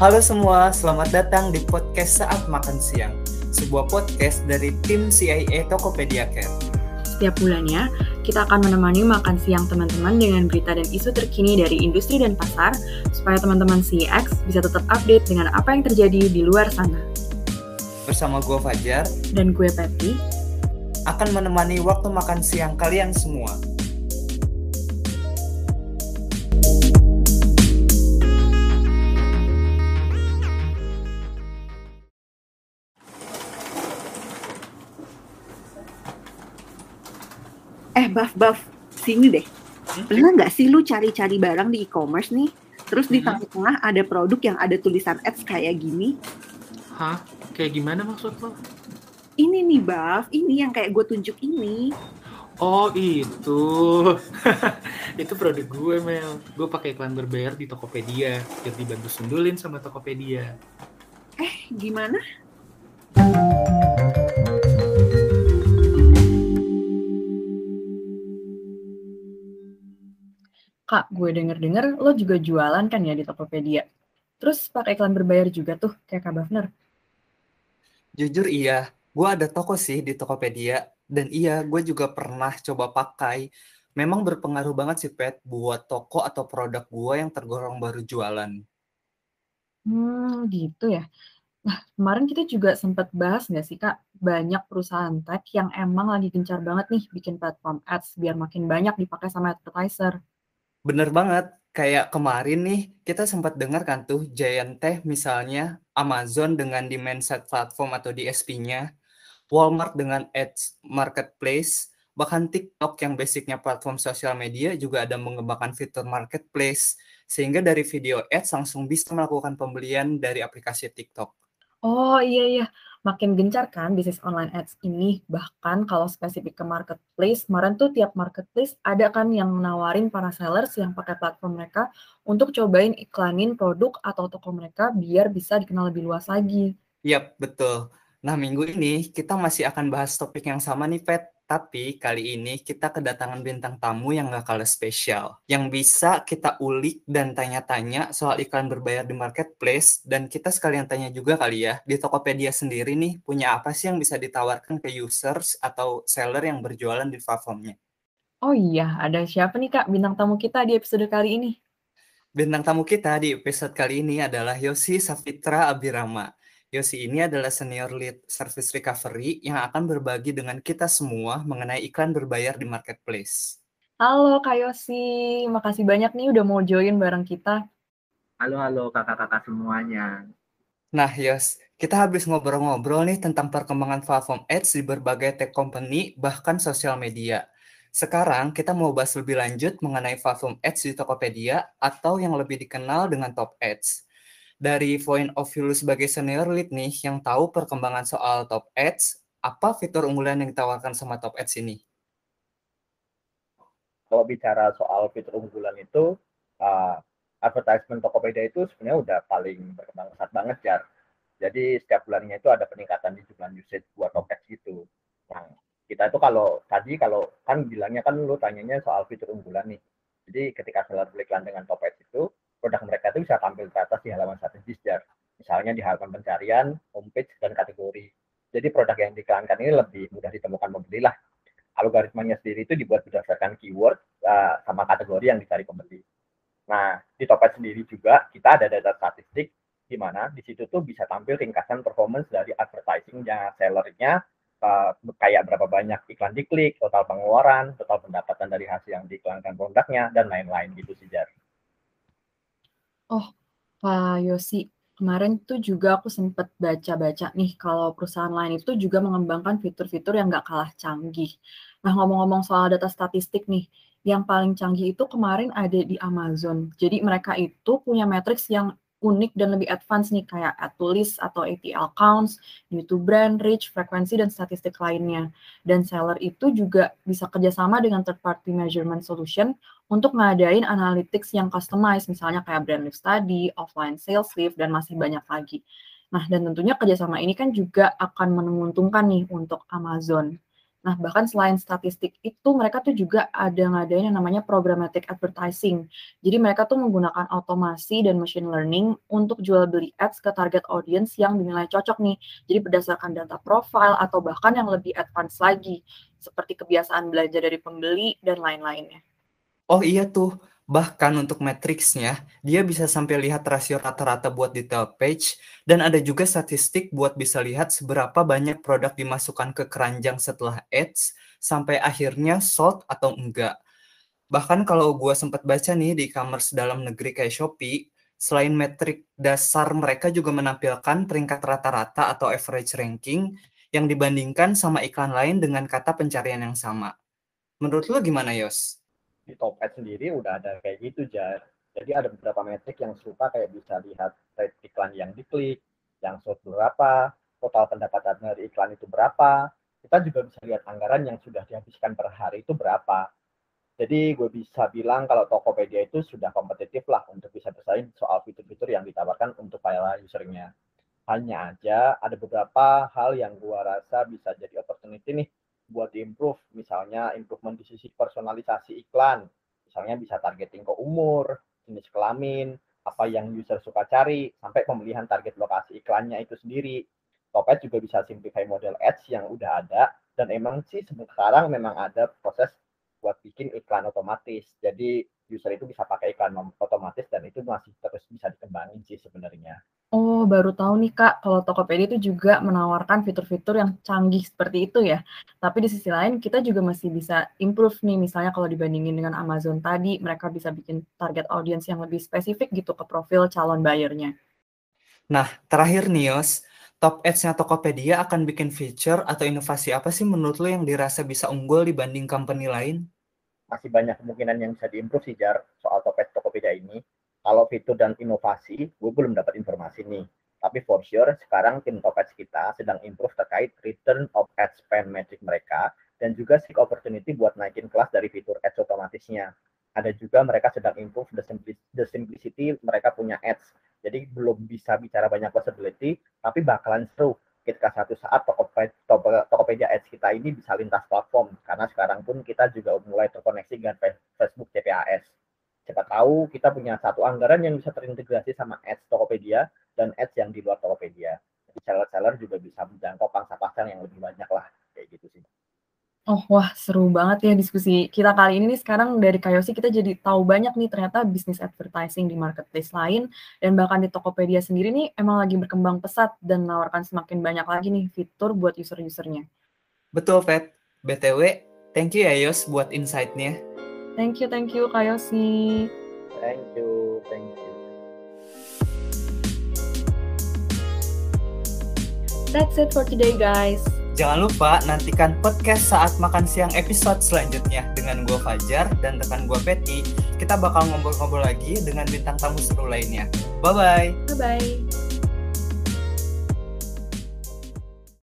Halo semua, selamat datang di podcast Saat Makan Siang, sebuah podcast dari tim CIA Tokopedia Care. Setiap bulannya, kita akan menemani makan siang teman-teman dengan berita dan isu terkini dari industri dan pasar, supaya teman-teman CX bisa tetap update dengan apa yang terjadi di luar sana. Bersama gue Fajar, Dan gue Pepi, akan menemani waktu makan siang kalian semua. Eh, Baf, Baf, sini deh. Pernah nggak sih lu cari-cari barang di e-commerce nih, terus di Hmm. tengah-tengah ada produk yang ada tulisan ads kayak gini? Hah? Kayak gimana maksud lo? Ini nih, Baf, ini yang kayak gue tunjuk ini. Oh itu, itu produk gue Mel. Gue pakai iklan berbayar di Tokopedia, biar dibantu sundulin sama Tokopedia. Eh, gimana? Kak, gue denger-denger lo juga jualan kan ya di Tokopedia. Terus pakai iklan berbayar juga tuh, kayak Kak Bafner. Jujur iya, gue ada toko sih di Tokopedia, dan iya, gue juga pernah coba pakai. Memang berpengaruh banget sih, Pet, buat toko atau produk gue yang tergolong baru jualan. Hmm, gitu ya. Nah, kemarin kita juga sempat bahas nggak sih, Kak? Banyak perusahaan tech yang emang lagi gencar banget nih bikin platform ads biar makin banyak dipakai sama advertiser. Bener banget, kayak kemarin nih, kita sempat dengar kan tuh, Giant Tech misalnya, Amazon dengan side platform atau DSP-nya, Walmart dengan Ads Marketplace, bahkan TikTok yang basicnya platform sosial media juga ada mengembangkan fitur marketplace, sehingga dari video ads langsung bisa melakukan pembelian dari aplikasi TikTok. Oh iya iya, makin gencar kan bisnis online ads ini. Bahkan kalau spesifik ke marketplace, kemarin tuh tiap marketplace ada kan yang nawarin para sellers yang pakai platform mereka untuk cobain iklanin produk atau toko mereka biar bisa dikenal lebih luas lagi. Yap, betul. Nah, minggu ini kita masih akan bahas topik yang sama nih, Pet. Tapi kali ini kita kedatangan bintang tamu yang gak kalah spesial. Yang bisa kita ulik dan tanya-tanya soal iklan berbayar di marketplace. Dan kita sekalian tanya juga kali ya, di Tokopedia sendiri nih, punya apa sih yang bisa ditawarkan ke users atau seller yang berjualan di platformnya? Oh iya, ada siapa nih Kak bintang tamu kita di episode kali ini? Bintang tamu kita di episode kali ini adalah Yosi Safitra Abirama. Yosi ini adalah senior lead service recovery yang akan berbagi dengan kita semua mengenai iklan berbayar di marketplace. Halo Kak Yosi, makasih banyak nih udah mau join bareng kita. Halo, halo kakak-kakak semuanya. Nah, Yos, kita habis ngobrol-ngobrol nih tentang perkembangan platform ads di berbagai tech company, bahkan sosial media. Sekarang kita mau bahas lebih lanjut mengenai platform ads di Tokopedia atau yang lebih dikenal dengan top ads. Dari point of view lu sebagai senior lead nih yang tahu perkembangan soal top ads, apa fitur unggulan yang ditawarkan sama top ads ini? Kalau bicara soal fitur unggulan itu, uh, advertisement Tokopedia itu sebenarnya udah paling berkembang pesat banget ya. Jadi setiap bulannya itu ada peningkatan di jumlah usage buat top ads gitu. Nah, kita itu kalau tadi kalau kan bilangnya kan lu tanyanya soal fitur unggulan nih. Jadi ketika seller beriklan dengan top ads itu, produk mereka itu bisa di halaman strategis jar. Misalnya di halaman pencarian, homepage, dan kategori. Jadi produk yang diiklankan ini lebih mudah ditemukan pembeli lah. Algoritmanya sendiri itu dibuat berdasarkan keyword uh, sama kategori yang dicari pembeli. Nah, di Topet sendiri juga kita ada data statistik di mana di situ tuh bisa tampil ringkasan performance dari advertisingnya sellernya uh, kayak berapa banyak iklan diklik, total pengeluaran, total pendapatan dari hasil yang diiklankan produknya dan lain-lain gitu sih Jar. Oh, Pak Yosi, kemarin tuh juga aku sempat baca-baca nih kalau perusahaan lain itu juga mengembangkan fitur-fitur yang nggak kalah canggih. Nah, ngomong-ngomong soal data statistik nih, yang paling canggih itu kemarin ada di Amazon. Jadi mereka itu punya matriks yang unik dan lebih advance nih kayak ad to atau ATL counts, new brand, reach, frekuensi, dan statistik lainnya. Dan seller itu juga bisa kerjasama dengan third party measurement solution untuk ngadain analytics yang customized, misalnya kayak brand lift study, offline sales lift, dan masih banyak lagi. Nah, dan tentunya kerjasama ini kan juga akan menguntungkan nih untuk Amazon. Nah, bahkan selain statistik itu, mereka tuh juga ada ngadain yang namanya programmatic advertising. Jadi mereka tuh menggunakan automasi dan machine learning untuk jual beli ads ke target audience yang dinilai cocok nih. Jadi berdasarkan data profile atau bahkan yang lebih advance lagi, seperti kebiasaan belanja dari pembeli dan lain-lainnya. Oh iya tuh, Bahkan untuk matriksnya, dia bisa sampai lihat rasio rata-rata buat detail page, dan ada juga statistik buat bisa lihat seberapa banyak produk dimasukkan ke keranjang setelah ads, sampai akhirnya sold atau enggak. Bahkan kalau gue sempat baca nih di e-commerce dalam negeri kayak Shopee, selain metrik dasar mereka juga menampilkan peringkat rata-rata atau average ranking yang dibandingkan sama iklan lain dengan kata pencarian yang sama. Menurut lo gimana, Yos? Di Topet sendiri udah ada kayak gitu jar. Jadi ada beberapa metrik yang serupa kayak bisa lihat rate iklan yang diklik yang sold berapa total pendapatan dari iklan itu berapa. Kita juga bisa lihat anggaran yang sudah dihabiskan per hari itu berapa. Jadi gue bisa bilang kalau Tokopedia itu sudah kompetitif lah untuk bisa bersaing soal fitur-fitur yang ditawarkan untuk para usernya. Hanya aja ada beberapa hal yang gue rasa bisa jadi opportunity nih buat improve misalnya improvement di sisi personalisasi iklan. Misalnya bisa targeting ke umur jenis kelamin apa yang user suka cari sampai pemilihan target lokasi iklannya itu sendiri. Topet juga bisa simplify model ads yang udah ada dan emang sih sekarang memang ada proses buat bikin iklan otomatis. Jadi user itu bisa pakai iklan otomatis dan itu masih terus bisa dikembangin sih sebenarnya Oh, baru tahu nih Kak, kalau Tokopedia itu juga menawarkan fitur-fitur yang canggih seperti itu ya. Tapi di sisi lain kita juga masih bisa improve nih, misalnya kalau dibandingin dengan Amazon tadi, mereka bisa bikin target audience yang lebih spesifik gitu ke profil calon buyernya. Nah, terakhir nih Yos, top ads-nya Tokopedia akan bikin feature atau inovasi apa sih menurut lo yang dirasa bisa unggul dibanding company lain? Masih banyak kemungkinan yang bisa diimprove sih Jar soal top ads Tokopedia ini kalau fitur dan inovasi, gue belum dapat informasi nih. Tapi for sure, sekarang tim top ads kita sedang improve terkait return of ad spend metric mereka dan juga seek opportunity buat naikin kelas dari fitur ads otomatisnya. Ada juga mereka sedang improve the, simplicity, the simplicity mereka punya ads. Jadi belum bisa bicara banyak possibility, tapi bakalan seru ketika satu saat Tokopedia, Tokopedia Ads kita ini bisa lintas platform. Karena sekarang pun kita juga mulai terkoneksi dengan Facebook CPAS siapa tahu kita punya satu anggaran yang bisa terintegrasi sama ads Tokopedia dan ads yang di luar Tokopedia. Jadi seller-seller juga bisa menjangkau pangsa pasar yang lebih banyak lah, kayak gitu sih. Oh, wah seru banget ya diskusi kita kali ini nih sekarang dari Kayosi kita jadi tahu banyak nih ternyata bisnis advertising di marketplace lain dan bahkan di Tokopedia sendiri nih emang lagi berkembang pesat dan menawarkan semakin banyak lagi nih fitur buat user-usernya. Betul, Pet. BTW, thank you ya Yos buat insight-nya. Thank you, thank you Kak Yosi. Thank you, thank you. That's it for today guys. Jangan lupa nantikan podcast saat makan siang episode selanjutnya dengan gue Fajar dan rekan gue Petty. Kita bakal ngobrol-ngobrol lagi dengan bintang tamu seru lainnya. Bye-bye. Bye-bye.